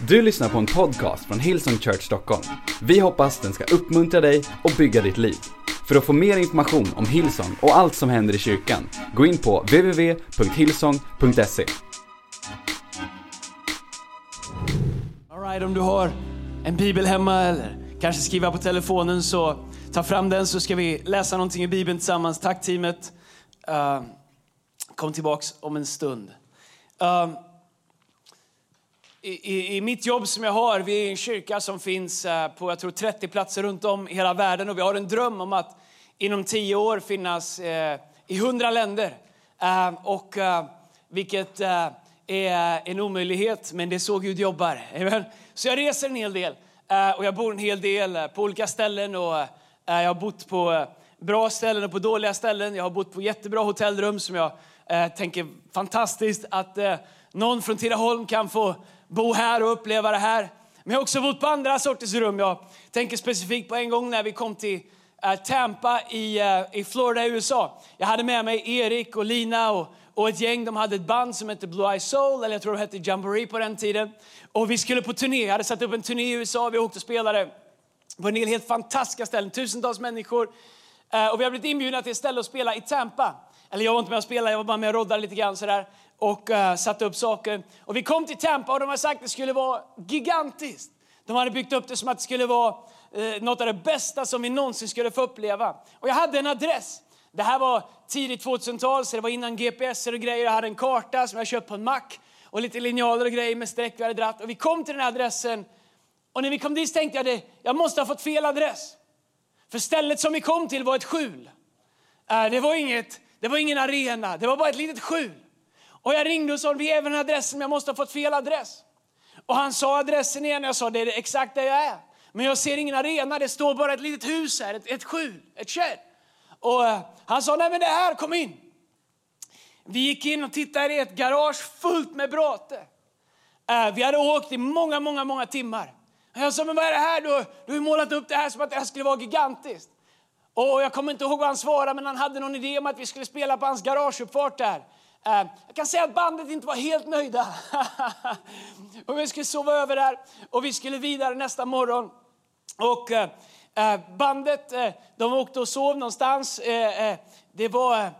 Du lyssnar på en podcast från Hillsong Church Stockholm. Vi hoppas den ska uppmuntra dig och bygga ditt liv. För att få mer information om Hillsong och allt som händer i kyrkan, gå in på www.hillsong.se. Alright, om du har en bibel hemma eller kanske skriva på telefonen så ta fram den så ska vi läsa någonting i bibeln tillsammans. Tack teamet. Uh, kom tillbaks om en stund. Uh, i, i, mitt jobb som jag har, vi är en kyrka som finns eh, på jag tror 30 platser runt om i hela världen och vi har en dröm om att inom 10 år finnas eh, i 100 länder. Eh, och eh, vilket är en omöjlighet, men det är så Gud jobbar. Så jag reser en hel del och jag bor en hel del på olika ställen och jag har bott på bra ställen och på dåliga ställen. Jag har bott på jättebra hotellrum som jag eh, tänker fantastiskt att eh, någon från Tidaholm kan få bo här och uppleva det här. Men jag har också bott på andra sorters rum. Jag tänker specifikt på en gång när vi kom till eh, Tampa i, eh, i Florida i USA. Jag hade med mig Erik och Lina och, och ett gäng. De hade ett band som hette Blue Eye Soul, eller jag tror det hette Jamboree på den tiden. Och vi skulle på turné. Jag hade satt upp en turné i USA. Vi åkte och spelade på en del helt fantastiska ställen. Tusentals människor. Eh, och vi har blivit inbjudna till ett ställe att spela i Tampa. Eller jag var inte med och spelade, jag var bara med och roddade lite grann sådär. Och uh, satte upp saker. Och vi kom till Tampa och de hade sagt att det skulle vara gigantiskt. De hade byggt upp det som att det skulle vara uh, något av det bästa som vi någonsin skulle få uppleva. Och jag hade en adress. Det här var tidigt 2000-tal, så det var innan GPS och grejer. Jag hade en karta som jag köpt på en mack och lite linjaler och grejer med streck vi hade dratt. Och vi kom till den här adressen och när vi kom dit tänkte jag att jag måste ha fått fel adress. För stället som vi kom till var ett skjul. Uh, det var, inget, det var ingen arena, det var bara ett litet skjul. Och jag ringde och sa, vi är även adressen, men jag måste ha fått fel adress. Och han sa adressen igen jag sa, det är exakt där jag är. Men jag ser ingen arena, det står bara ett litet hus här, ett, ett skjul, ett kärr. Och eh, han sa, nej men det här, kom in. Vi gick in och tittade i ett garage fullt med bråte. Eh, vi hade åkt i många, många, många timmar. Jag sa, men vad är det här? Du, du har målat upp det här som att det här skulle vara gigantiskt. Och jag kommer inte ihåg vad han svarade, men han hade någon idé om att vi skulle spela på hans garageuppfart där. Eh, jag kan säga att bandet inte var helt nöjda. och vi skulle sova över där och vi skulle vidare nästa morgon. Och eh, eh, bandet, de åkte och sov någonstans. Det var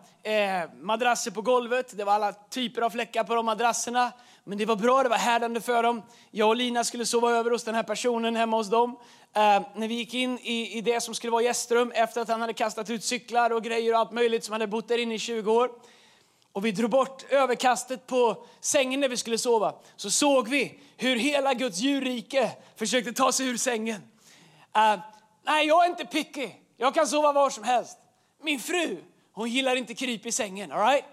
madrasser på golvet, det var alla typer av fläckar på de madrasserna. Men det var bra, det var härdande för dem. Jag och Lina skulle sova över hos den här personen hemma hos dem. Eh, när vi gick in i, i det som skulle vara gästrum efter att han hade kastat ut cyklar och grejer och allt möjligt som hade bott där inne i 20 år. Och vi drog bort överkastet på sängen när vi skulle sova. Så såg vi hur hela Guds djurrike försökte ta sig ur sängen. Uh, nej, jag är inte picky. Jag kan sova var som helst. Min fru, hon gillar inte kryp i sängen. All right?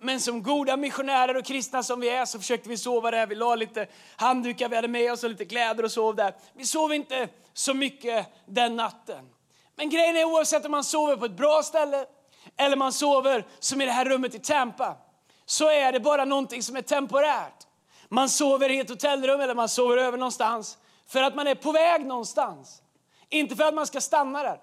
Men som goda missionärer och kristna som vi är så försökte vi sova där. Vi la lite handdukar vi hade med oss och lite kläder och sov där. Vi sov inte så mycket den natten. Men grejen är oavsett om man sover på ett bra ställe eller man sover som i det här rummet i Tampa så är det bara någonting som är temporärt. Man sover i ett hotellrum eller man sover över någonstans för att man är på väg någonstans. Inte för att man ska stanna där.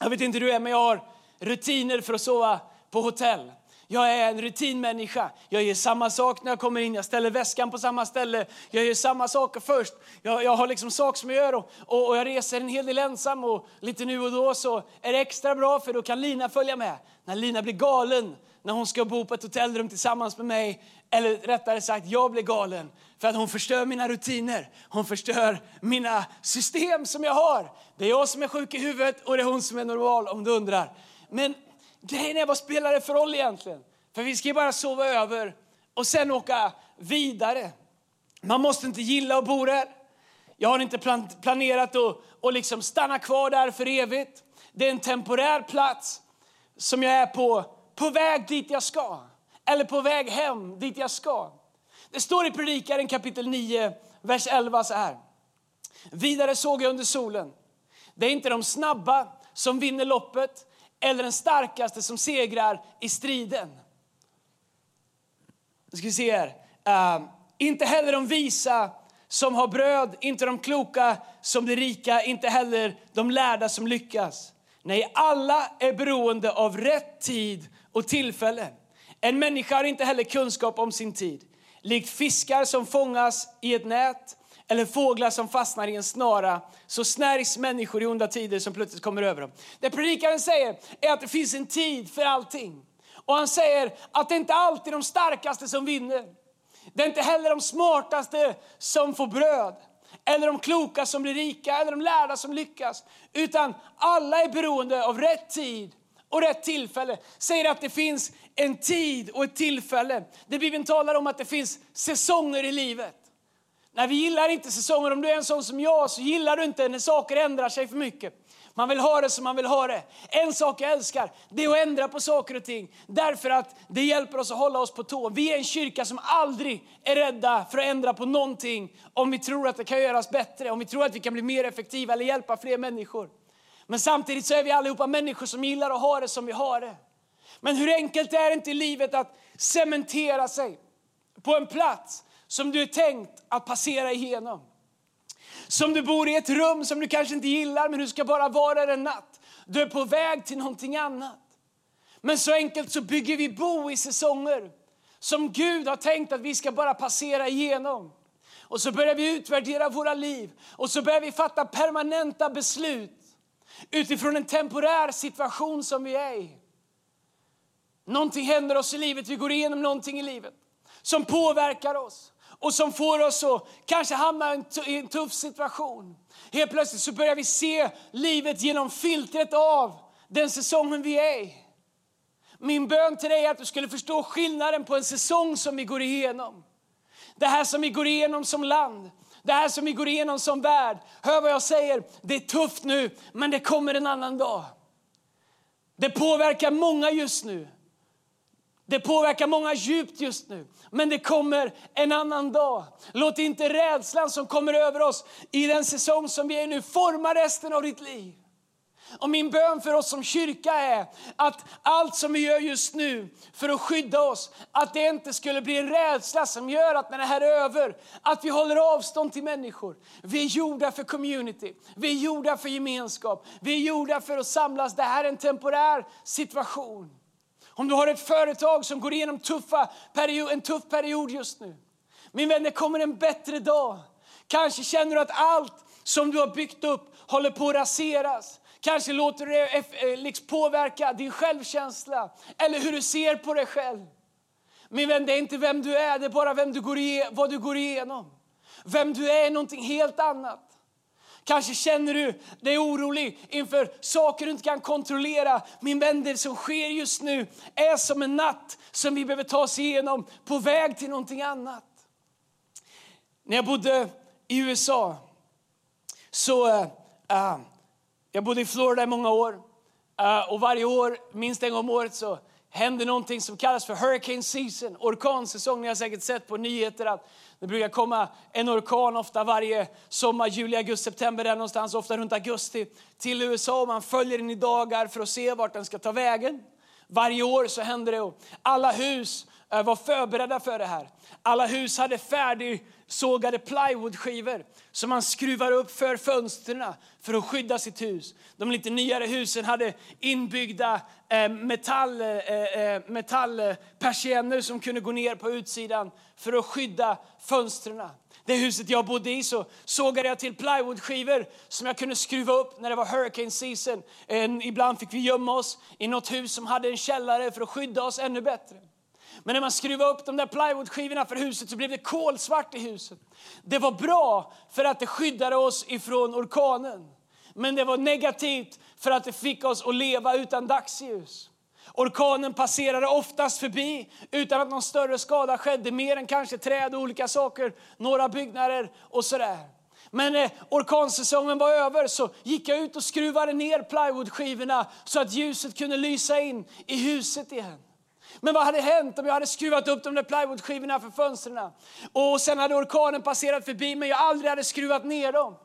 Jag vet inte hur du är men jag har rutiner för att sova på hotell. Jag är en rutinmänniska. Jag gör samma sak när jag kommer in. Jag ställer väskan på samma ställe. Jag gör samma saker först. Jag, jag har liksom saker som jag gör och, och, och, jag reser en hel del ensam och lite nu och då så är det extra bra för då kan Lina följa med. När Lina blir galen när hon ska bo på ett hotellrum tillsammans med mig eller rättare sagt, jag blir galen för att hon förstör mina rutiner. Hon förstör mina system som jag har. Det är jag som är sjuk i huvudet och det är hon som är normal om du undrar. Men Grejen är, vad spelar det för roll egentligen? För vi ska ju bara sova över och sen åka vidare. Man måste inte gilla att bo där. Jag har inte plan planerat att, att liksom stanna kvar där för evigt. Det är en temporär plats som jag är på, på väg dit jag ska. Eller på väg hem dit jag ska. Det står i Predikaren kapitel 9, vers 11 så här. Vidare såg jag under solen. Det är inte de snabba som vinner loppet eller den starkaste som segrar i striden. Nu ska vi se här. Uh, inte heller de visa som har bröd, inte de kloka som blir rika, inte heller de lärda som lyckas. Nej, alla är beroende av rätt tid och tillfälle. En människa har inte heller kunskap om sin tid. Likt fiskar som fångas i ett nät eller fåglar som fastnar i en snara, så snärjs människor i onda tider som plötsligt kommer över dem. Det predikaren säger är att det finns en tid för allting. Och han säger att det inte alltid är de starkaste som vinner. Det är inte heller de smartaste som får bröd, eller de kloka som blir rika, eller de lärda som lyckas. Utan alla är beroende av rätt tid och rätt tillfälle. Säger att det finns en tid och ett tillfälle. Det Bibeln talar om att det finns säsonger i livet. Nej, vi gillar inte säsonger. Om du är en sån som jag så gillar du inte när saker ändrar sig för mycket. Man vill ha det som man vill ha det. En sak jag älskar, det är att ändra på saker och ting. Därför att det hjälper oss att hålla oss på tå. Vi är en kyrka som aldrig är rädda för att ändra på någonting om vi tror att det kan göras bättre, om vi tror att vi kan bli mer effektiva eller hjälpa fler människor. Men samtidigt så är vi allihopa människor som gillar att ha det som vi har det. Men hur enkelt är det inte i livet att cementera sig på en plats som du är tänkt att passera igenom? Som du bor i ett rum som du kanske inte gillar, men du ska bara vara där en natt. Du är på väg till någonting annat. Men så enkelt så bygger vi bo i säsonger som Gud har tänkt att vi ska bara passera igenom. Och så börjar vi utvärdera våra liv och så börjar vi fatta permanenta beslut utifrån en temporär situation som vi är i. Någonting händer oss i livet, vi går igenom någonting i livet som påverkar oss och som får oss att kanske hamna i en tuff situation. Helt plötsligt så börjar vi se livet genom filtret av den säsongen vi är i. Min bön till dig är att du skulle förstå skillnaden på en säsong som vi går igenom. Det här som vi går igenom som land, det här som vi går igenom som värld. Hör vad jag säger, det är tufft nu, men det kommer en annan dag. Det påverkar många just nu. Det påverkar många djupt just nu, men det kommer en annan dag. Låt inte rädslan som kommer över oss i den säsong som vi är nu forma resten av ditt liv. Och min bön för oss som kyrka är att allt som vi gör just nu för att skydda oss, att det inte skulle bli en rädsla som gör att när det här är över, att vi håller avstånd till människor. Vi är gjorda för community, vi är gjorda för gemenskap, vi är gjorda för att samlas. Det här är en temporär situation. Om du har ett företag som går igenom tuffa period, en tuff period just nu. Min vän, det kommer en bättre dag. Kanske känner du att allt som du har byggt upp håller på att raseras. Kanske låter det eh, liksom påverka din självkänsla eller hur du ser på dig själv. Min vän, det är inte vem du är, det är bara vem du går vad du går igenom. Vem du är är någonting helt annat. Kanske känner du dig orolig inför saker du inte kan kontrollera. Min vän, det som sker just nu är som en natt som vi behöver ta oss igenom på väg till någonting annat. När jag bodde i USA så uh, jag bodde i Florida i många år. Uh, och varje år, minst en gång om året, så händer någonting som kallas för hurricane season, orkansäsong. Ni har säkert sett på nyheter att det brukar komma en orkan ofta varje sommar, juli, augusti, september, där någonstans, ofta runt augusti, till USA. Man följer den i dagar för att se vart den ska ta vägen. Varje år så händer det. Och Alla hus eh, Eh, var förberedda för det här. Alla hus hade färdigsågade plywoodskivor som man skruvar upp för fönstren för att skydda sitt hus. De lite nyare husen hade inbyggda eh, metall, eh, metallpersienner som kunde gå ner på utsidan för att skydda fönstren. Det huset jag bodde i så sågade jag till plywoodskivor som jag kunde skruva upp när det var hurricane season. Ibland fick vi gömma oss i något hus som hade en källare för att skydda oss ännu bättre. Men när man skruvade upp de där plywoodskivorna för huset så blev det kolsvart i huset. Det var bra för att det skyddade oss ifrån orkanen. Men det var negativt för att det fick oss att leva utan dagsljus. Orkanen passerade oftast förbi utan att någon större skada skedde, mer än kanske träd och olika saker, några byggnader och sådär. Men när orkansäsongen var över så gick jag ut och skruvade ner plywoodskivorna så att ljuset kunde lysa in i huset igen. Men vad hade hänt om jag hade skruvat upp de där plywoodskivorna för fönstren? Och sen hade orkanen passerat förbi men jag aldrig hade skruvat ner dem.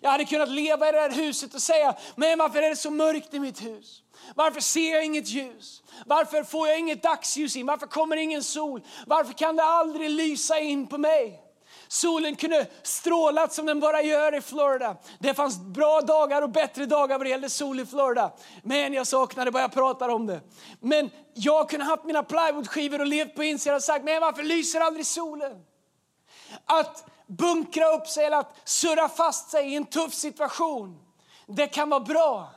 Jag hade kunnat leva i det här huset och säga, men varför är det så mörkt i mitt hus? Varför ser jag inget ljus? Varför får jag inget dagsljus in? Varför kommer ingen sol? Varför kan det aldrig lysa in på mig? Solen kunde strålat som den bara gör i Florida. Det fanns bra dagar och bättre dagar vad det gällde sol i Florida. Men jag saknade bara jag pratar om det. Men jag kunde haft mina plywoodskivor och levt på insidan och sagt, men varför lyser aldrig solen? Att bunkra upp sig eller att surra fast sig i en tuff situation. Det kan vara bra.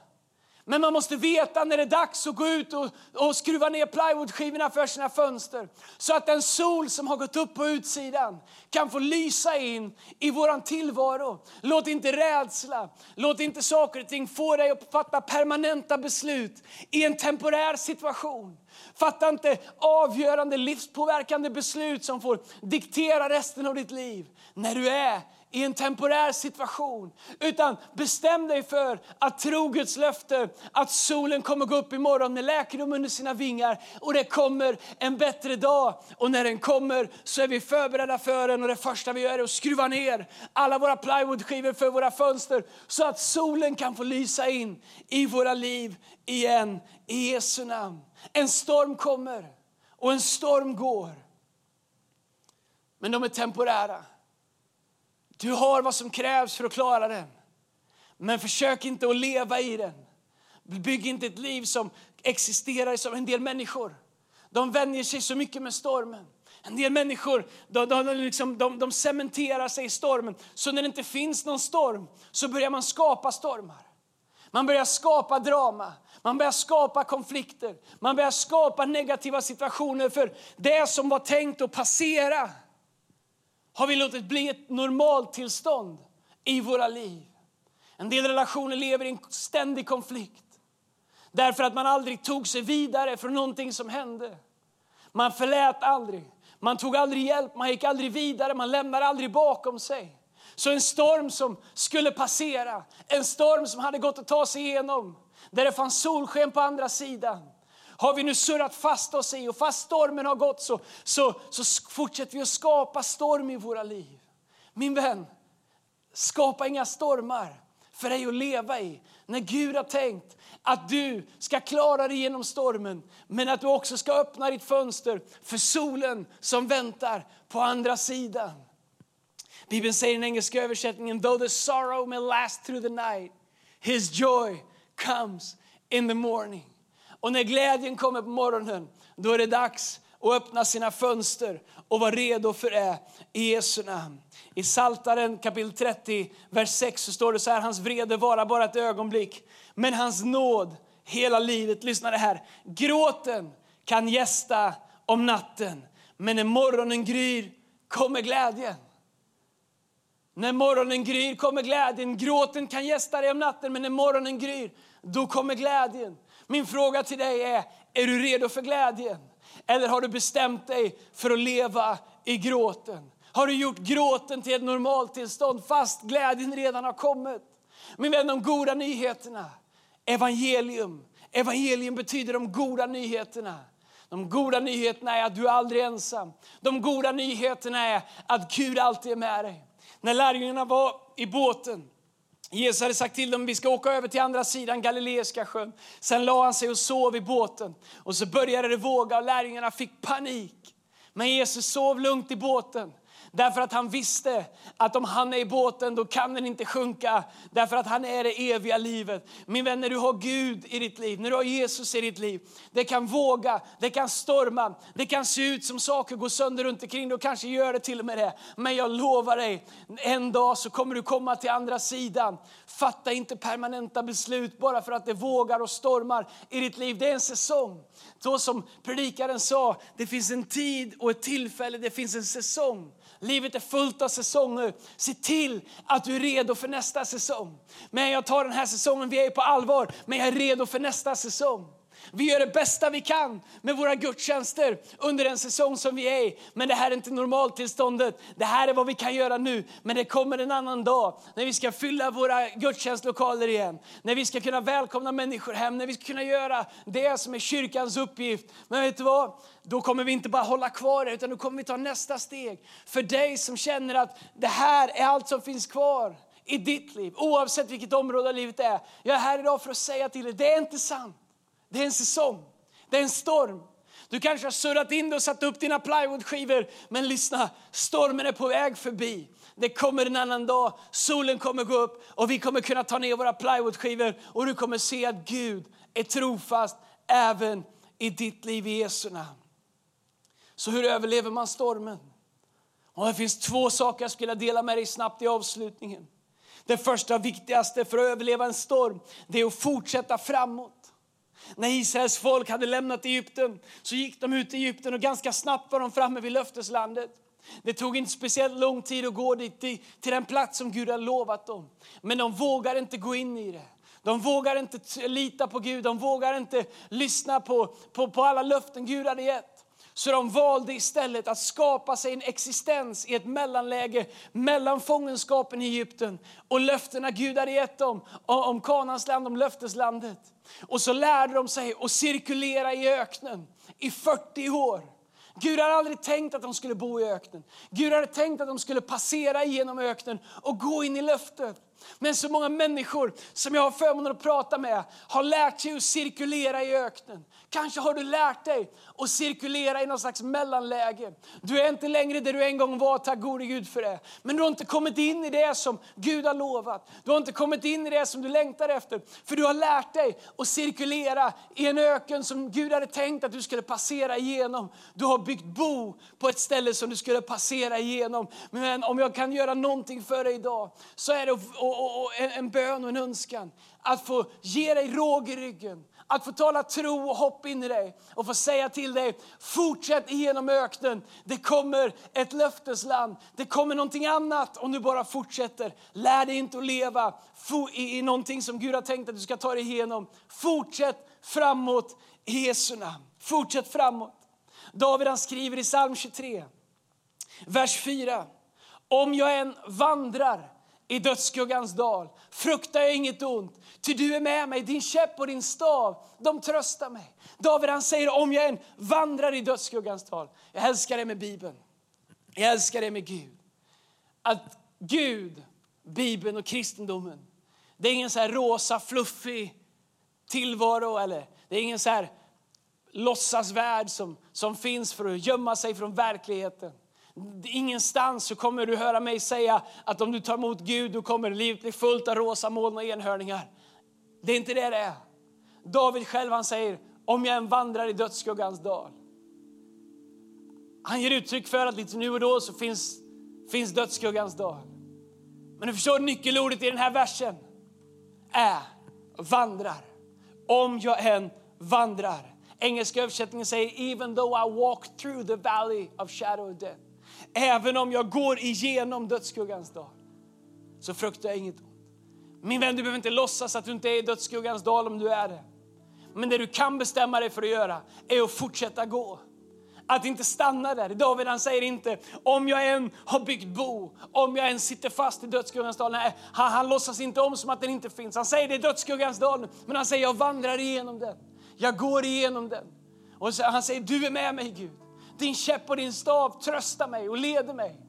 Men man måste veta när det är dags att gå ut och, och skruva ner plywoodskivorna för sina fönster. Så att den sol som har gått upp på utsidan kan få lysa in i våran tillvaro. Låt inte rädsla, låt inte saker och ting få dig att fatta permanenta beslut i en temporär situation. Fatta inte avgörande livspåverkande beslut som får diktera resten av ditt liv. När du är i en temporär situation. Utan bestäm dig för att tro Guds löfte att solen kommer gå upp imorgon med läkedom under sina vingar och det kommer en bättre dag. Och när den kommer så är vi förberedda för den och det första vi gör är att skruva ner alla våra plywoodskivor för våra fönster så att solen kan få lysa in i våra liv igen i Jesu namn. En storm kommer och en storm går. Men de är temporära. Du har vad som krävs för att klara den. Men försök inte att leva i den. Bygg inte ett liv som existerar som en del människor. De vänjer sig så mycket med stormen. En del människor de, de, liksom, de, de cementerar sig i stormen. Så när det inte finns någon storm så börjar man skapa stormar. Man börjar skapa drama, man börjar skapa konflikter, man börjar skapa negativa situationer för det som var tänkt att passera har vi låtit bli ett normaltillstånd i våra liv. En del relationer lever i en ständig konflikt. Därför att man aldrig tog sig vidare från någonting som hände. Man förlät aldrig, man tog aldrig hjälp, man gick aldrig vidare, man lämnade aldrig bakom sig. Så en storm som skulle passera, en storm som hade gått att ta sig igenom, där det fanns solsken på andra sidan, har vi nu surrat fast oss i. Och fast stormen har gått så, så, så fortsätter vi att skapa storm i våra liv. Min vän, skapa inga stormar för dig att leva i. När Gud har tänkt att du ska klara dig genom stormen men att du också ska öppna ditt fönster för solen som väntar på andra sidan. Bibeln säger i den engelska översättningen Though the sorrow may last through the night His joy comes in the morning. Och när glädjen kommer på morgonen, då är det dags att öppna sina fönster och vara redo för det i Jesu namn. I Saltaren kapitel 30, vers 6 så står det så här, hans vrede vara bara ett ögonblick, men hans nåd hela livet. Lyssna det här, gråten kan gästa om natten, men när morgonen gryr kommer glädjen. När morgonen gryr kommer glädjen. Gråten kan gästa dig om natten, men när morgonen gryr, då kommer glädjen. Min fråga till dig är, är du redo för glädjen? Eller har du bestämt dig för att leva i gråten? Har du gjort gråten till ett normaltillstånd fast glädjen redan har kommit? Min vän, de goda nyheterna, evangelium. Evangelium betyder de goda nyheterna. De goda nyheterna är att du aldrig är ensam. De goda nyheterna är att Gud alltid är med dig. När lärjungarna var i båten Jesus hade sagt till dem att vi ska åka över till andra sidan Galileiska sjön. Sen la han sig och sov i båten. Och så började det våga och lärjungarna fick panik. Men Jesus sov lugnt i båten. Därför att han visste att om han är i båten då kan den inte sjunka. Därför att han är det eviga livet. Min vän, när du har Gud i ditt liv, när du har Jesus i ditt liv. Det kan våga, det kan storma, det kan se ut som saker går sönder runt omkring. Och kanske gör det till och med det. Men jag lovar dig, en dag så kommer du komma till andra sidan. Fatta inte permanenta beslut bara för att det vågar och stormar i ditt liv. Det är en säsong. Så som predikaren sa, det finns en tid och ett tillfälle, det finns en säsong. Livet är fullt av säsonger. Se till att du är redo för nästa säsong. Men jag tar den här säsongen, vi är på allvar, men jag är redo för nästa säsong. Vi gör det bästa vi kan med våra gudstjänster under den säsong som vi är i. Men det här är inte normaltillståndet. Det här är vad vi kan göra nu. Men det kommer en annan dag när vi ska fylla våra gudstjänstlokaler igen. När vi ska kunna välkomna människor hem, när vi ska kunna göra det som är kyrkans uppgift. Men vet du vad? Då kommer vi inte bara hålla kvar det, utan då kommer vi ta nästa steg. För dig som känner att det här är allt som finns kvar i ditt liv, oavsett vilket område av livet det är. Jag är här idag för att säga till dig, det är inte sant. Det är en säsong, det är en storm. Du kanske har surrat in och satt upp dina plywoodskivor, men lyssna, stormen är på väg förbi. Det kommer en annan dag, solen kommer gå upp och vi kommer kunna ta ner våra plywoodskivor och du kommer se att Gud är trofast även i ditt liv i Jesu namn. Så hur överlever man stormen? Och det finns två saker jag skulle dela med dig snabbt i avslutningen. Det första och viktigaste för att överleva en storm, det är att fortsätta framåt. När Israels folk hade lämnat Egypten så gick de ut i Egypten och ganska snabbt var de framme vid löfteslandet. Det tog inte speciellt lång tid att gå dit, till, till den plats som Gud hade lovat dem. Men de vågade inte gå in i det. De vågar inte lita på Gud, de vågar inte lyssna på, på, på alla löften Gud hade gett. Så de valde istället att skapa sig en existens i ett mellanläge mellan fångenskapen i Egypten och löftena Gud hade gett dem om Kanans land, om löfteslandet. Och så lärde de sig att cirkulera i öknen i 40 år. Gud hade aldrig tänkt att de skulle bo i öknen. Gud hade tänkt att de skulle passera genom öknen och gå in i löftet. Men så många människor som jag har förmånen att prata med har lärt sig att cirkulera i öknen. Kanske har du lärt dig att cirkulera i någon slags mellanläge. Du är inte längre där du en gång var, tack gode Gud för det. Men du har inte kommit in i det som Gud har lovat. Du har inte kommit in i det som du längtar efter. För du har lärt dig att cirkulera i en öken som Gud hade tänkt att du skulle passera igenom. Du har byggt bo på ett ställe som du skulle passera igenom. Men om jag kan göra någonting för dig idag så är det en bön och en önskan att få ge dig råg i ryggen att få tala tro och hopp in i dig och få säga till dig, fortsätt igenom öknen. Det kommer ett löftesland, det kommer någonting annat om du bara fortsätter. Lär dig inte att leva i någonting som Gud har tänkt att du ska ta dig igenom. Fortsätt framåt i Jesu namn. Fortsätt framåt. David han skriver i psalm 23, vers 4. Om jag än vandrar i dödsskuggans dal fruktar jag inget ont, ty du är med mig, din käpp och din stav, de tröstar mig. David han säger om jag än vandrar i dödsskuggans tal, jag älskar det med Bibeln, jag älskar det med Gud. Att Gud, Bibeln och kristendomen, det är ingen så här rosa fluffig tillvaro eller det är ingen så här låtsasvärld som, som finns för att gömma sig från verkligheten. Ingenstans så kommer du höra mig säga att om du tar emot Gud då kommer livet bli fullt av rosa moln och enhörningar. Det är inte det det är. David själv han säger, om jag än vandrar i dödsskuggans dal. Han ger uttryck för att lite nu och då så finns, finns dödsskuggans dal. Men du förstår nyckelordet i den här versen är vandrar. Om jag än vandrar. Engelska översättningen säger even though I walk through the valley of shadow of death. Även om jag går igenom dödsskuggans dal så fruktar jag inget ont. Min vän, du behöver inte låtsas att du inte är i dödsskuggans dal om du är det. Men det du kan bestämma dig för att göra är att fortsätta gå. Att inte stanna där. David han säger inte om jag än har byggt bo, om jag än sitter fast i dödsskuggans dal. Nej, han, han låtsas inte om som att den inte finns. Han säger det är dödsskuggans dal, men han säger jag vandrar igenom den. Jag går igenom den. Och så, han säger du är med mig Gud. Din käpp och din stav tröstar mig och leder mig.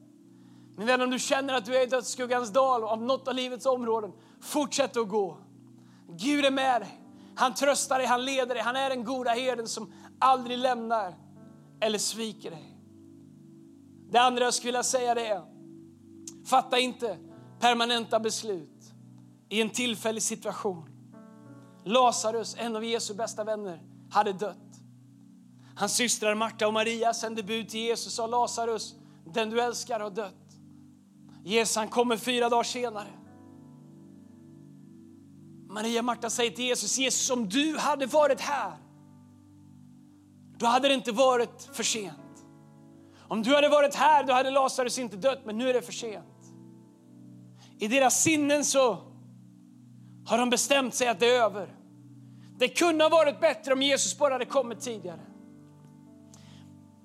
Min vän, om du känner att du är i dödsskuggans dal av något av livets områden, fortsätt att gå. Gud är med dig. Han tröstar dig, han leder dig. Han är den goda herden som aldrig lämnar eller sviker dig. Det andra jag skulle vilja säga det är, fatta inte permanenta beslut i en tillfällig situation. Lazarus, en av Jesu bästa vänner, hade dött. Hans systrar Marta och Maria sände bud till Jesus och sa Lazarus, den du älskar har dött. Jesus han kommer fyra dagar senare. Maria Marta säger till Jesus, Jesus om du hade varit här, då hade det inte varit för sent. Om du hade varit här, då hade Lazarus inte dött, men nu är det för sent. I deras sinnen så har de bestämt sig att det är över. Det kunde ha varit bättre om Jesus bara hade kommit tidigare.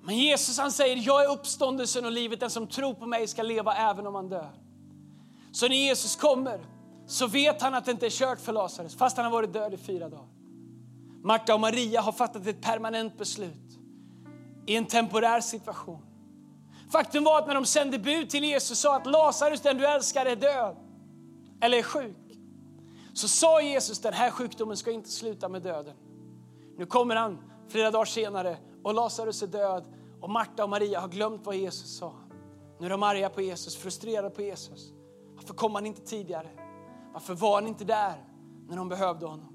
Men Jesus han säger, jag är uppståndelsen och livet. Den som tror på mig ska leva även om han dör. Så när Jesus kommer så vet han att det inte är kört för Lazarus, fast han har varit död i fyra dagar. Marta och Maria har fattat ett permanent beslut i en temporär situation. Faktum var att när de sände bud till Jesus sa att Lazarus, den du älskar, är död eller är sjuk. Så sa Jesus, den här sjukdomen ska inte sluta med döden. Nu kommer han flera dagar senare och Lazarus är död och Marta och Maria har glömt vad Jesus sa. Nu är de arga på Jesus, frustrerade på Jesus. Varför kom han inte tidigare? Varför var han inte där när de behövde honom?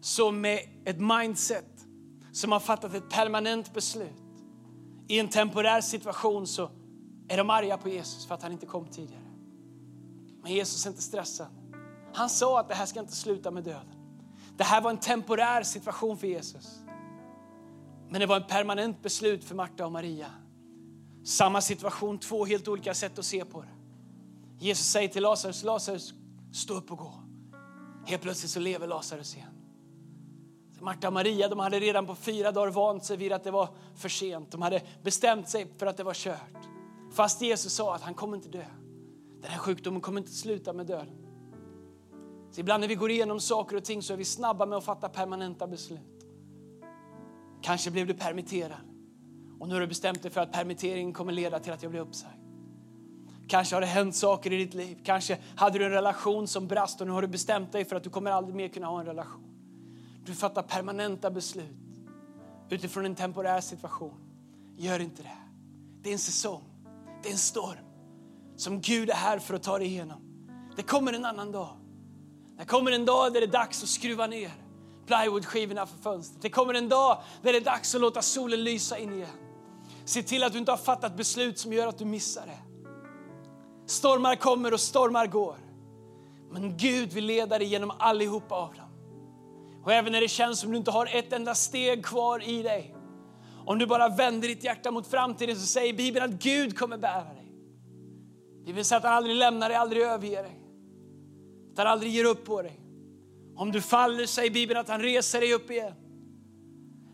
Så med ett mindset som har fattat ett permanent beslut i en temporär situation så är de arga på Jesus för att han inte kom tidigare. Men Jesus är inte stressad. Han sa att det här ska inte sluta med döden. Det här var en temporär situation för Jesus. Men det var ett permanent beslut för Marta och Maria. Samma situation, två helt olika sätt att se på det. Jesus säger till Lazarus, Lazarus, stå upp och gå. Helt plötsligt så lever Lazarus igen. Marta och Maria de hade redan på fyra dagar vant sig vid att det var för sent. De hade bestämt sig för att det var kört. Fast Jesus sa att han kommer inte dö. Den här sjukdomen kommer inte sluta med döden. Så ibland när vi går igenom saker och ting så är vi snabba med att fatta permanenta beslut. Kanske blev du permitterad och nu har du bestämt dig för att permitteringen kommer leda till att jag blir uppsagd. Kanske har det hänt saker i ditt liv. Kanske hade du en relation som brast och nu har du bestämt dig för att du kommer aldrig mer kunna ha en relation. Du fattar permanenta beslut utifrån en temporär situation. Gör inte det. Det är en säsong. Det är en storm som Gud är här för att ta dig igenom. Det kommer en annan dag. Det kommer en dag där det är dags att skruva ner plywoodskivorna för fönstret. Det kommer en dag där det är dags att låta solen lysa in igen. Se till att du inte har fattat beslut som gör att du missar det. Stormar kommer och stormar går. Men Gud vill leda dig genom allihopa av dem. Och även när det känns som du inte har ett enda steg kvar i dig. Om du bara vänder ditt hjärta mot framtiden så säger Bibeln att Gud kommer bära dig. Bibeln säger att han aldrig lämnar dig, aldrig överger dig. Att han aldrig ger upp på dig. Om du faller säger Bibeln att han reser dig upp igen.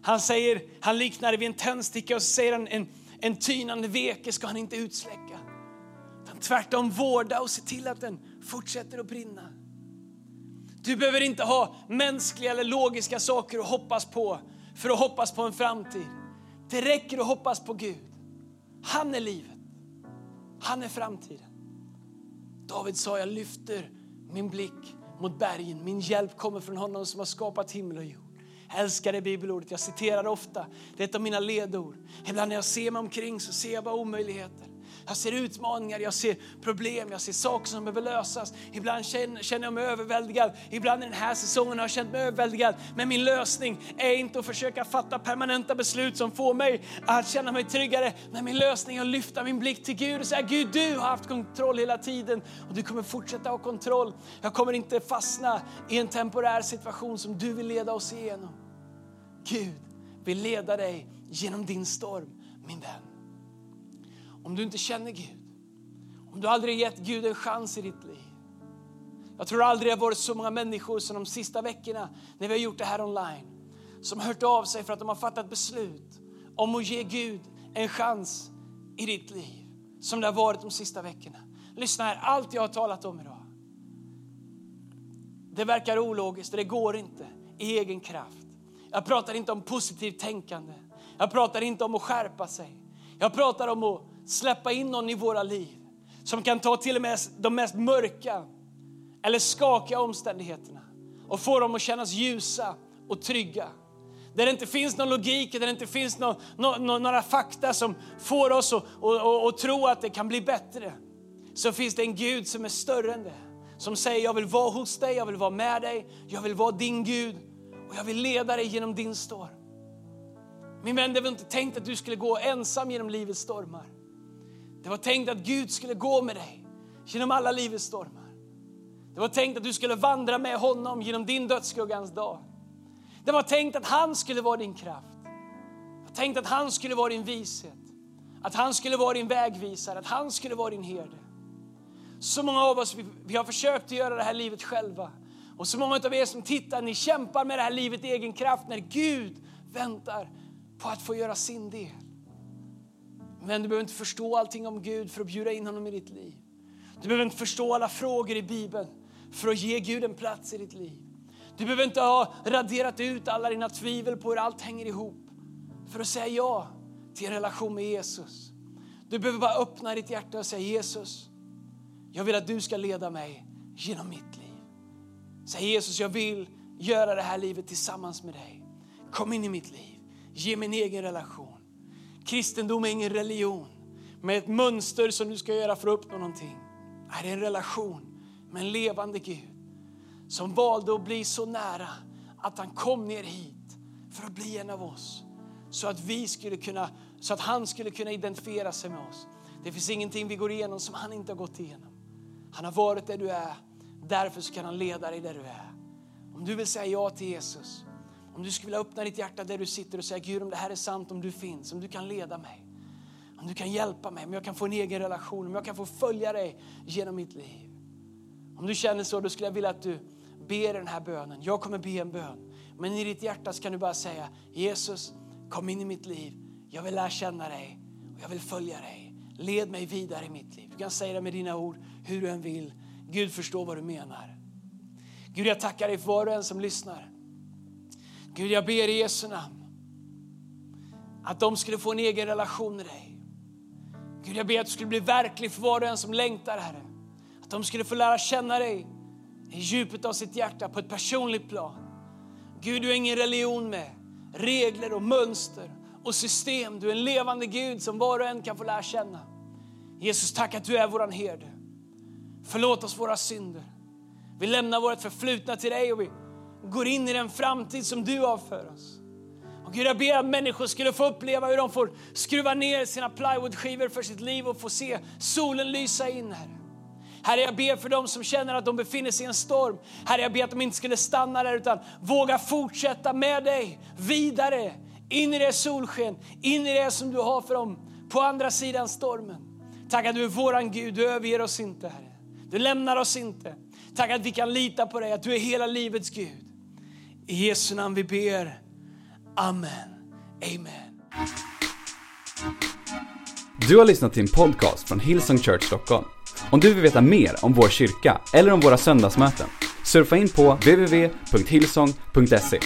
Han säger, han liknar det vid en tändsticka och så säger han en, en tynande veke ska han inte utsläcka. Tvärtom vårda och se till att den fortsätter att brinna. Du behöver inte ha mänskliga eller logiska saker att hoppas på för att hoppas på en framtid. Det räcker att hoppas på Gud. Han är livet. Han är framtiden. David sa, jag lyfter min blick mot bergen. Min hjälp kommer från honom som har skapat himmel och jord. Jag älskar det bibelordet, jag citerar det ofta. Det är ett av mina ledord. Ibland när jag ser mig omkring så ser jag bara omöjligheter. Jag ser utmaningar, jag ser problem, jag ser saker som behöver lösas. Ibland känner jag mig överväldigad. Ibland i den här säsongen har jag känt mig överväldigad. Men min lösning är inte att försöka fatta permanenta beslut som får mig att känna mig tryggare. Men min lösning är att lyfta min blick till Gud och säga Gud, du har haft kontroll hela tiden och du kommer fortsätta ha kontroll. Jag kommer inte fastna i en temporär situation som du vill leda oss igenom. Gud vill leda dig genom din storm, min vän. Om du inte känner Gud, om du aldrig gett Gud en chans i ditt liv. Jag tror aldrig det har varit så många människor som de sista veckorna när vi har gjort det här online, som har hört av sig för att de har fattat beslut om att ge Gud en chans i ditt liv, som det har varit de sista veckorna. Lyssna här, allt jag har talat om idag, det verkar ologiskt det går inte i egen kraft. Jag pratar inte om positivt tänkande. Jag pratar inte om att skärpa sig. Jag pratar om att släppa in någon i våra liv som kan ta till och med de mest mörka eller skakiga omständigheterna och få dem att kännas ljusa och trygga. Där det inte finns någon logik, där det inte finns någon, någon, några fakta som får oss att och, och, och tro att det kan bli bättre. Så finns det en Gud som är större än det. Som säger jag vill vara hos dig, jag vill vara med dig, jag vill vara din Gud och jag vill leda dig genom din storm. Min vän, det var inte tänkt att du skulle gå ensam genom livets stormar. Det var tänkt att Gud skulle gå med dig genom alla livets stormar. Det var tänkt att du skulle vandra med honom genom din dödsskuggans dag. Det var tänkt att han skulle vara din kraft. Det var tänkt att han skulle vara din vishet. Att han skulle vara din vägvisare, att han skulle vara din herde. Så många av oss vi, vi har försökt att göra det här livet själva. Och så många av er som tittar, ni kämpar med det här livet i egen kraft när Gud väntar på att få göra sin del. Men du behöver inte förstå allting om Gud för att bjuda in honom i ditt liv. Du behöver inte förstå alla frågor i Bibeln för att ge Gud en plats i ditt liv. Du behöver inte ha raderat ut alla dina tvivel på hur allt hänger ihop för att säga ja till en relation med Jesus. Du behöver bara öppna ditt hjärta och säga Jesus, jag vill att du ska leda mig genom mitt liv. Säg Jesus, jag vill göra det här livet tillsammans med dig. Kom in i mitt liv. Ge mig en egen relation. Kristendom är ingen religion med ett mönster som du ska göra för att uppnå någonting. Det är en relation med en levande Gud som valde att bli så nära att han kom ner hit för att bli en av oss. Så att, vi skulle kunna, så att han skulle kunna identifiera sig med oss. Det finns ingenting vi går igenom som han inte har gått igenom. Han har varit där du är. Därför så kan han leda dig där du är. Om du vill säga ja till Jesus, om du skulle vilja öppna ditt hjärta där du sitter och säga Gud om det här är sant, om du finns, om du kan leda mig. Om du kan hjälpa mig, om jag kan få en egen relation, om jag kan få följa dig genom mitt liv. Om du känner så, då skulle jag vilja att du ber den här bönen. Jag kommer be en bön. Men i ditt hjärta så kan du bara säga Jesus, kom in i mitt liv. Jag vill lära känna dig och jag vill följa dig. Led mig vidare i mitt liv. Du kan säga det med dina ord, hur du än vill. Gud förstår vad du menar. Gud, jag tackar dig för var och en som lyssnar. Gud, jag ber i Jesu namn att de skulle få en egen relation med dig. Gud, jag ber att du skulle bli verklig för var och en som längtar, Herre. Att de skulle få lära känna dig i djupet av sitt hjärta på ett personligt plan. Gud, du är ingen religion med regler och mönster och system. Du är en levande Gud som var och en kan få lära känna. Jesus, tack att du är våran herde. Förlåt oss våra synder. Vi lämnar vårt förflutna till dig och vi och går in i den framtid som du har för oss. Och Gud, jag ber att människor skulle få uppleva hur de får skruva ner sina plywoodskivor för sitt liv och få se solen lysa in, Herre. Herre, jag ber för dem som känner att de befinner sig i en storm. Herre, jag ber att de inte skulle stanna där utan våga fortsätta med dig vidare in i det solsken, in i det som du har för dem på andra sidan stormen. Tack att du är våran Gud, du överger oss inte Herre. Du lämnar oss inte. Tack att vi kan lita på dig, att du är hela livets Gud. I Jesu namn vi ber. Amen. Amen. Du har lyssnat till en podcast från Hillsong Church Stockholm. Om du vill veta mer om vår kyrka eller om våra söndagsmöten, surfa in på www.hillsong.se.